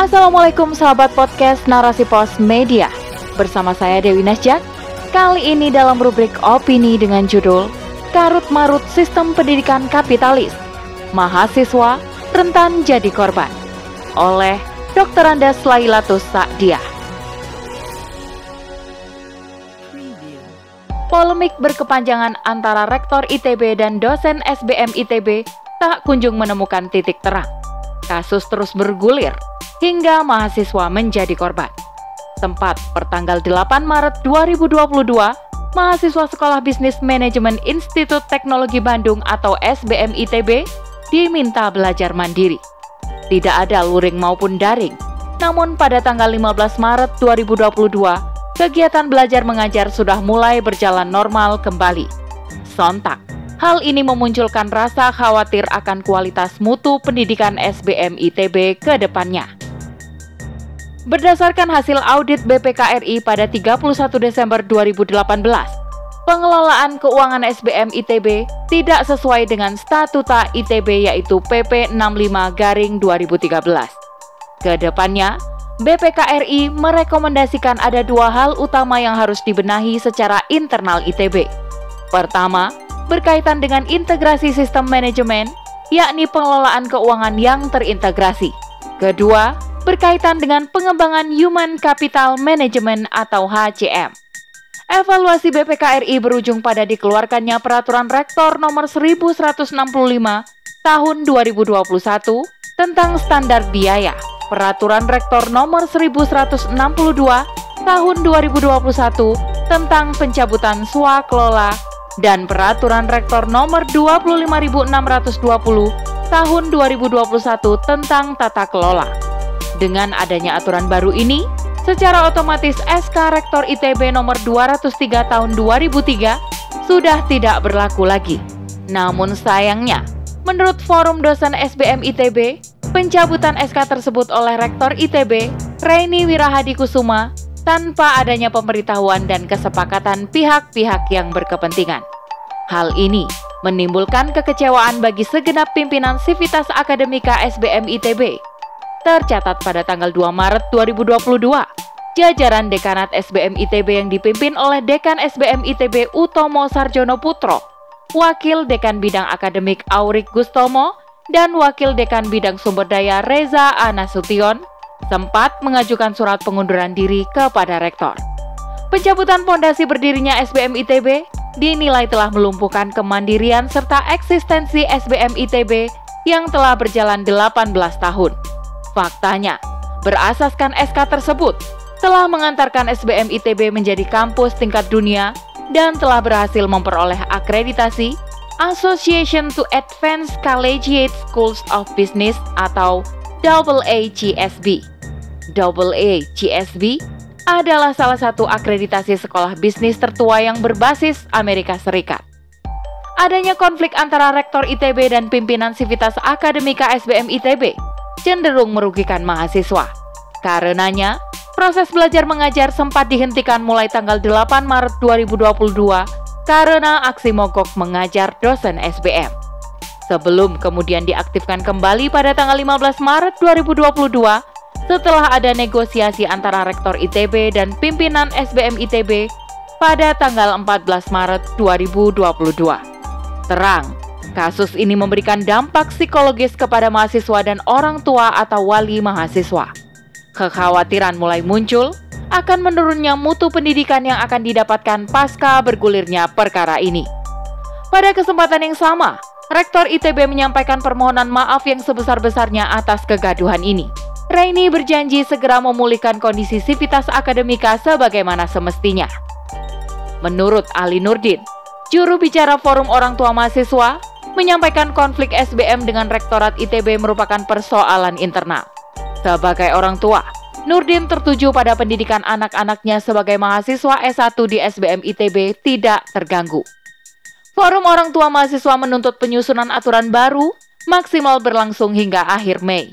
Assalamualaikum sahabat podcast Narasi Pos Media. Bersama saya Dewi Nasjak. Kali ini dalam rubrik opini dengan judul Karut Marut Sistem Pendidikan Kapitalis. Mahasiswa rentan jadi korban. Oleh Dr. Andas Lailatus Sa'diah. Polemik berkepanjangan antara Rektor ITB dan dosen SBM ITB tak kunjung menemukan titik terang. Kasus terus bergulir hingga mahasiswa menjadi korban. Tempat pertanggal 8 Maret 2022, mahasiswa Sekolah Bisnis Manajemen Institut Teknologi Bandung atau SBM ITB diminta belajar mandiri. Tidak ada luring maupun daring. Namun pada tanggal 15 Maret 2022, kegiatan belajar mengajar sudah mulai berjalan normal kembali. Sontak, hal ini memunculkan rasa khawatir akan kualitas mutu pendidikan SBM ITB ke depannya. Berdasarkan hasil audit BPKRI pada 31 Desember 2018, pengelolaan keuangan SBM ITB tidak sesuai dengan statuta ITB yaitu PP 65 garing 2013. Ke depannya, BPKRI merekomendasikan ada dua hal utama yang harus dibenahi secara internal ITB. Pertama, berkaitan dengan integrasi sistem manajemen, yakni pengelolaan keuangan yang terintegrasi. Kedua, berkaitan dengan pengembangan Human Capital Management atau HCM. Evaluasi BPKRI berujung pada dikeluarkannya Peraturan Rektor Nomor 1165 Tahun 2021 tentang standar biaya, Peraturan Rektor Nomor 1162 Tahun 2021 tentang pencabutan swakelola dan Peraturan Rektor Nomor 25620 Tahun 2021 tentang tata kelola. Dengan adanya aturan baru ini, Secara otomatis SK Rektor ITB nomor 203 tahun 2003 sudah tidak berlaku lagi. Namun sayangnya, menurut Forum Dosen SBM ITB, pencabutan SK tersebut oleh Rektor ITB, Reini Wirahadi Kusuma, tanpa adanya pemberitahuan dan kesepakatan pihak-pihak yang berkepentingan. Hal ini menimbulkan kekecewaan bagi segenap pimpinan Sivitas Akademika SBM ITB tercatat pada tanggal 2 Maret 2022. Jajaran Dekanat SBM ITB yang dipimpin oleh Dekan SBM ITB Utomo Sarjono Putro, Wakil Dekan Bidang Akademik Aurik Gustomo, dan Wakil Dekan Bidang Sumber Daya Reza Anasution sempat mengajukan surat pengunduran diri kepada Rektor. Pencabutan pondasi berdirinya SBM ITB dinilai telah melumpuhkan kemandirian serta eksistensi SBM ITB yang telah berjalan 18 tahun. Faktanya, berasaskan SK tersebut telah mengantarkan SBM ITB menjadi kampus tingkat dunia dan telah berhasil memperoleh akreditasi Association to Advanced Collegiate Schools of Business atau AACSB. AACSB adalah salah satu akreditasi sekolah bisnis tertua yang berbasis Amerika Serikat. Adanya konflik antara rektor ITB dan pimpinan Sivitas Akademika SBM ITB cenderung merugikan mahasiswa. Karenanya, proses belajar mengajar sempat dihentikan mulai tanggal 8 Maret 2022 karena aksi mogok mengajar dosen SBM. Sebelum kemudian diaktifkan kembali pada tanggal 15 Maret 2022 setelah ada negosiasi antara Rektor ITB dan pimpinan SBM ITB pada tanggal 14 Maret 2022. Terang, Kasus ini memberikan dampak psikologis kepada mahasiswa dan orang tua atau wali mahasiswa. Kekhawatiran mulai muncul akan menurunnya mutu pendidikan yang akan didapatkan pasca bergulirnya perkara ini. Pada kesempatan yang sama, Rektor ITB menyampaikan permohonan maaf yang sebesar-besarnya atas kegaduhan ini. Reini berjanji segera memulihkan kondisi sivitas akademika sebagaimana semestinya. Menurut Ali Nurdin, juru bicara Forum Orang Tua Mahasiswa, menyampaikan konflik SBM dengan Rektorat ITB merupakan persoalan internal. Sebagai orang tua, Nurdin tertuju pada pendidikan anak-anaknya sebagai mahasiswa S1 di SBM ITB tidak terganggu. Forum orang tua mahasiswa menuntut penyusunan aturan baru maksimal berlangsung hingga akhir Mei.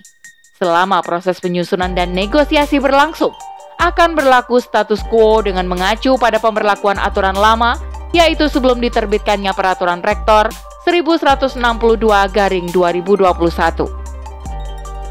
Selama proses penyusunan dan negosiasi berlangsung, akan berlaku status quo dengan mengacu pada pemberlakuan aturan lama, yaitu sebelum diterbitkannya peraturan rektor 1162 garing 2021.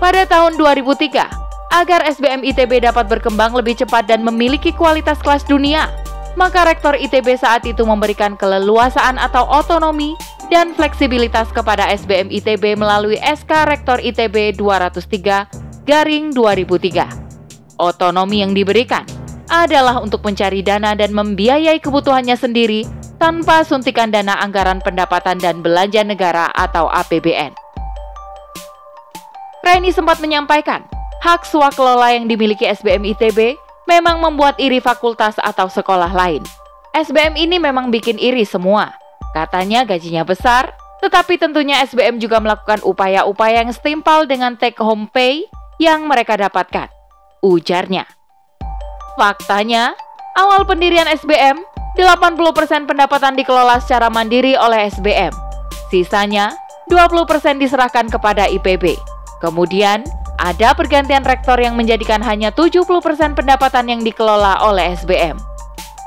Pada tahun 2003, Agar SBM ITB dapat berkembang lebih cepat dan memiliki kualitas kelas dunia, maka Rektor ITB saat itu memberikan keleluasaan atau otonomi dan fleksibilitas kepada SBM ITB melalui SK Rektor ITB 203 garing 2003. Otonomi yang diberikan adalah untuk mencari dana dan membiayai kebutuhannya sendiri tanpa suntikan dana anggaran pendapatan dan belanja negara atau APBN. Reni sempat menyampaikan, hak swakelola yang dimiliki SBM ITB memang membuat iri fakultas atau sekolah lain. SBM ini memang bikin iri semua. Katanya gajinya besar, tetapi tentunya SBM juga melakukan upaya-upaya yang setimpal dengan take home pay yang mereka dapatkan. Ujarnya. Faktanya, awal pendirian SBM, 80% pendapatan dikelola secara mandiri oleh SBM. Sisanya, 20% diserahkan kepada IPB. Kemudian, ada pergantian rektor yang menjadikan hanya 70% pendapatan yang dikelola oleh SBM.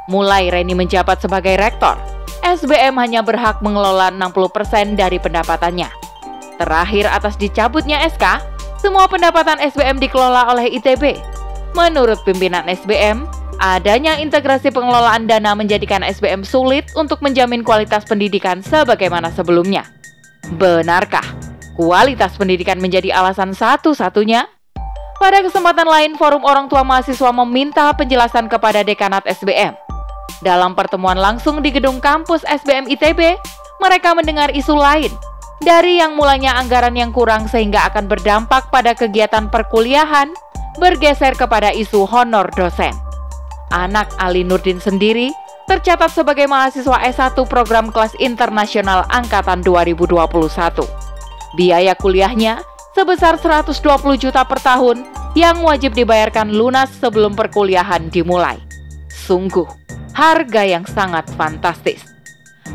Mulai Reni menjabat sebagai rektor, SBM hanya berhak mengelola 60% dari pendapatannya. Terakhir atas dicabutnya SK, semua pendapatan SBM dikelola oleh ITB. Menurut pimpinan SBM, adanya integrasi pengelolaan dana menjadikan SBM sulit untuk menjamin kualitas pendidikan sebagaimana sebelumnya. Benarkah? kualitas pendidikan menjadi alasan satu-satunya? Pada kesempatan lain, Forum Orang Tua Mahasiswa meminta penjelasan kepada Dekanat SBM. Dalam pertemuan langsung di gedung kampus SBM ITB, mereka mendengar isu lain dari yang mulanya anggaran yang kurang sehingga akan berdampak pada kegiatan perkuliahan bergeser kepada isu honor dosen. Anak Ali Nurdin sendiri tercatat sebagai mahasiswa S1 program kelas internasional angkatan 2021. Biaya kuliahnya sebesar 120 juta per tahun yang wajib dibayarkan lunas sebelum perkuliahan dimulai. Sungguh, harga yang sangat fantastis.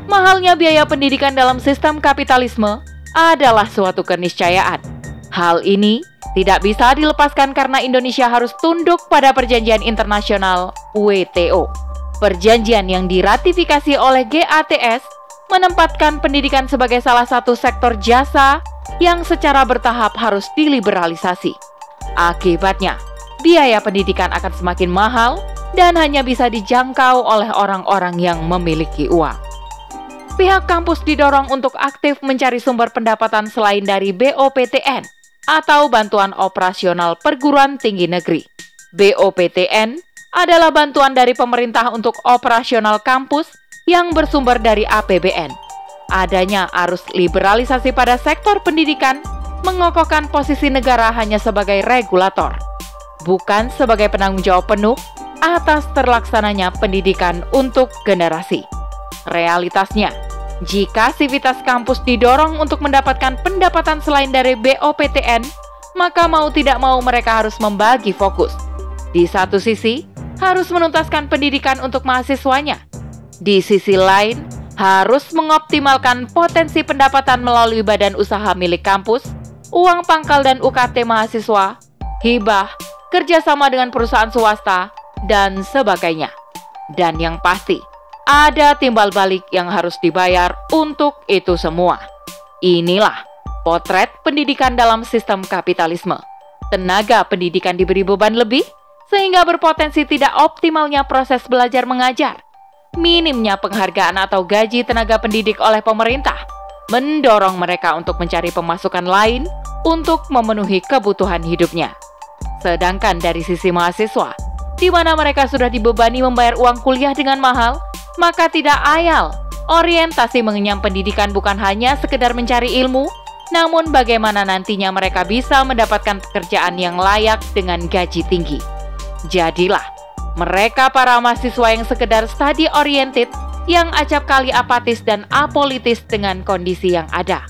Mahalnya biaya pendidikan dalam sistem kapitalisme adalah suatu keniscayaan. Hal ini tidak bisa dilepaskan karena Indonesia harus tunduk pada perjanjian internasional WTO. Perjanjian yang diratifikasi oleh GATS menempatkan pendidikan sebagai salah satu sektor jasa yang secara bertahap harus diliberalisasi. Akibatnya, biaya pendidikan akan semakin mahal dan hanya bisa dijangkau oleh orang-orang yang memiliki uang. Pihak kampus didorong untuk aktif mencari sumber pendapatan selain dari BOPTN atau Bantuan Operasional Perguruan Tinggi Negeri. BOPTN adalah bantuan dari pemerintah untuk operasional kampus yang bersumber dari APBN. Adanya arus liberalisasi pada sektor pendidikan mengokohkan posisi negara hanya sebagai regulator, bukan sebagai penanggung jawab penuh atas terlaksananya pendidikan untuk generasi. Realitasnya, jika sivitas kampus didorong untuk mendapatkan pendapatan selain dari BOPTN, maka mau tidak mau mereka harus membagi fokus. Di satu sisi, harus menuntaskan pendidikan untuk mahasiswanya, di sisi lain, harus mengoptimalkan potensi pendapatan melalui badan usaha milik kampus, uang pangkal dan UKT mahasiswa, hibah, kerjasama dengan perusahaan swasta, dan sebagainya. Dan yang pasti, ada timbal balik yang harus dibayar untuk itu semua. Inilah potret pendidikan dalam sistem kapitalisme. Tenaga pendidikan diberi beban lebih, sehingga berpotensi tidak optimalnya proses belajar mengajar minimnya penghargaan atau gaji tenaga pendidik oleh pemerintah mendorong mereka untuk mencari pemasukan lain untuk memenuhi kebutuhan hidupnya. Sedangkan dari sisi mahasiswa, di mana mereka sudah dibebani membayar uang kuliah dengan mahal, maka tidak ayal orientasi mengenyam pendidikan bukan hanya sekedar mencari ilmu, namun bagaimana nantinya mereka bisa mendapatkan pekerjaan yang layak dengan gaji tinggi. Jadilah mereka para mahasiswa yang sekedar study oriented yang acap kali apatis dan apolitis dengan kondisi yang ada.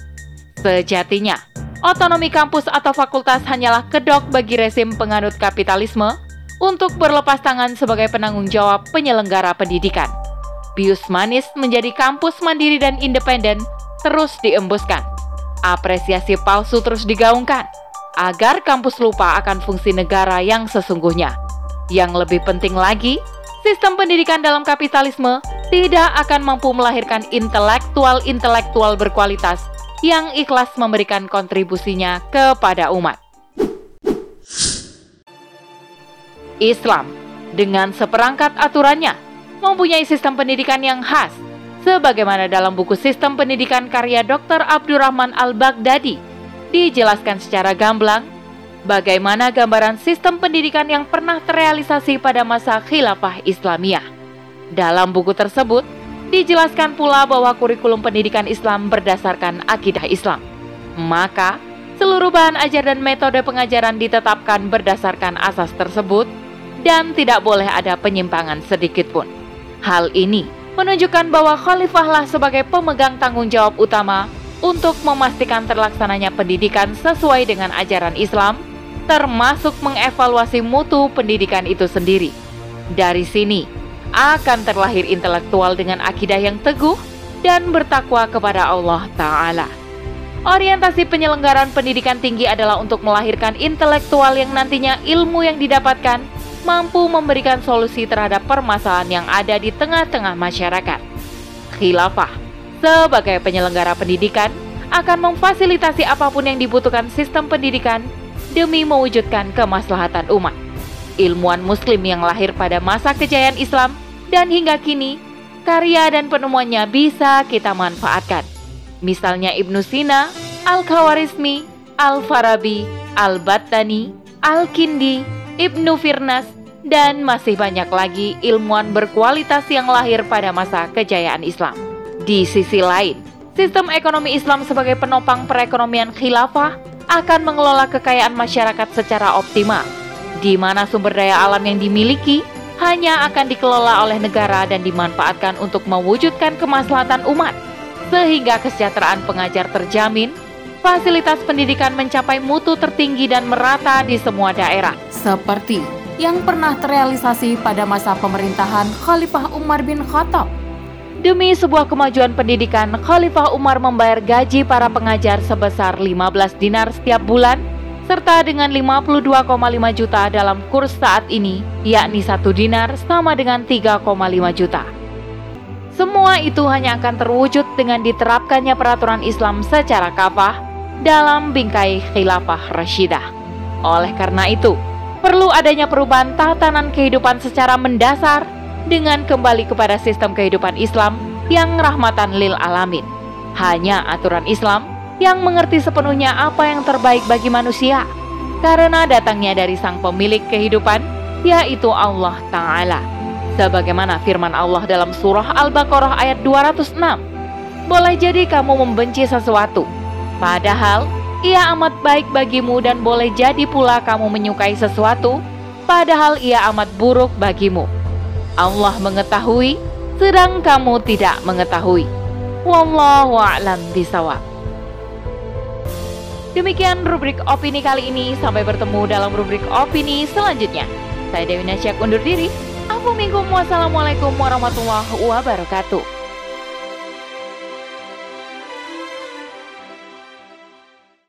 Sejatinya, otonomi kampus atau fakultas hanyalah kedok bagi rezim penganut kapitalisme untuk berlepas tangan sebagai penanggung jawab penyelenggara pendidikan. Bius manis menjadi kampus mandiri dan independen terus diembuskan. Apresiasi palsu terus digaungkan agar kampus lupa akan fungsi negara yang sesungguhnya. Yang lebih penting lagi, sistem pendidikan dalam kapitalisme tidak akan mampu melahirkan intelektual-intelektual berkualitas yang ikhlas memberikan kontribusinya kepada umat. Islam dengan seperangkat aturannya mempunyai sistem pendidikan yang khas sebagaimana dalam buku Sistem Pendidikan karya Dr. Abdurrahman Al-Baghdadi dijelaskan secara gamblang bagaimana gambaran sistem pendidikan yang pernah terrealisasi pada masa khilafah Islamiyah. Dalam buku tersebut dijelaskan pula bahwa kurikulum pendidikan Islam berdasarkan akidah Islam. Maka, seluruh bahan ajar dan metode pengajaran ditetapkan berdasarkan asas tersebut dan tidak boleh ada penyimpangan sedikit pun. Hal ini menunjukkan bahwa khalifahlah sebagai pemegang tanggung jawab utama untuk memastikan terlaksananya pendidikan sesuai dengan ajaran Islam, termasuk mengevaluasi mutu pendidikan itu sendiri. Dari sini akan terlahir intelektual dengan akidah yang teguh dan bertakwa kepada Allah Ta'ala. Orientasi penyelenggaraan pendidikan tinggi adalah untuk melahirkan intelektual yang nantinya ilmu yang didapatkan mampu memberikan solusi terhadap permasalahan yang ada di tengah-tengah masyarakat. Khilafah sebagai penyelenggara pendidikan akan memfasilitasi apa pun yang dibutuhkan sistem pendidikan demi mewujudkan kemaslahatan umat. Ilmuwan muslim yang lahir pada masa kejayaan Islam dan hingga kini, karya dan penemuannya bisa kita manfaatkan. Misalnya Ibnu Sina, Al-Khawarizmi, Al-Farabi, Al-Battani, Al-Kindi, Ibnu Firnas, dan masih banyak lagi ilmuwan berkualitas yang lahir pada masa kejayaan Islam. Di sisi lain, sistem ekonomi Islam sebagai penopang perekonomian khilafah akan mengelola kekayaan masyarakat secara optimal, di mana sumber daya alam yang dimiliki hanya akan dikelola oleh negara dan dimanfaatkan untuk mewujudkan kemaslahatan umat, sehingga kesejahteraan pengajar terjamin fasilitas pendidikan mencapai mutu tertinggi dan merata di semua daerah. Seperti yang pernah terrealisasi pada masa pemerintahan Khalifah Umar bin Khattab. Demi sebuah kemajuan pendidikan, Khalifah Umar membayar gaji para pengajar sebesar 15 dinar setiap bulan, serta dengan 52,5 juta dalam kurs saat ini, yakni satu dinar sama dengan 3,5 juta. Semua itu hanya akan terwujud dengan diterapkannya peraturan Islam secara kafah dalam bingkai khilafah Rashidah. Oleh karena itu, perlu adanya perubahan tatanan kehidupan secara mendasar dengan kembali kepada sistem kehidupan Islam yang rahmatan lil alamin. Hanya aturan Islam yang mengerti sepenuhnya apa yang terbaik bagi manusia karena datangnya dari sang pemilik kehidupan yaitu Allah Ta'ala. Sebagaimana firman Allah dalam surah Al-Baqarah ayat 206. Boleh jadi kamu membenci sesuatu, Padahal ia amat baik bagimu dan boleh jadi pula kamu menyukai sesuatu, padahal ia amat buruk bagimu. Allah mengetahui, sedang kamu tidak mengetahui. Wallahu a'lam bisawab. Demikian rubrik opini kali ini. Sampai bertemu dalam rubrik opini selanjutnya. Saya Dewi Nasyak undur diri. Assalamualaikum warahmatullahi wabarakatuh.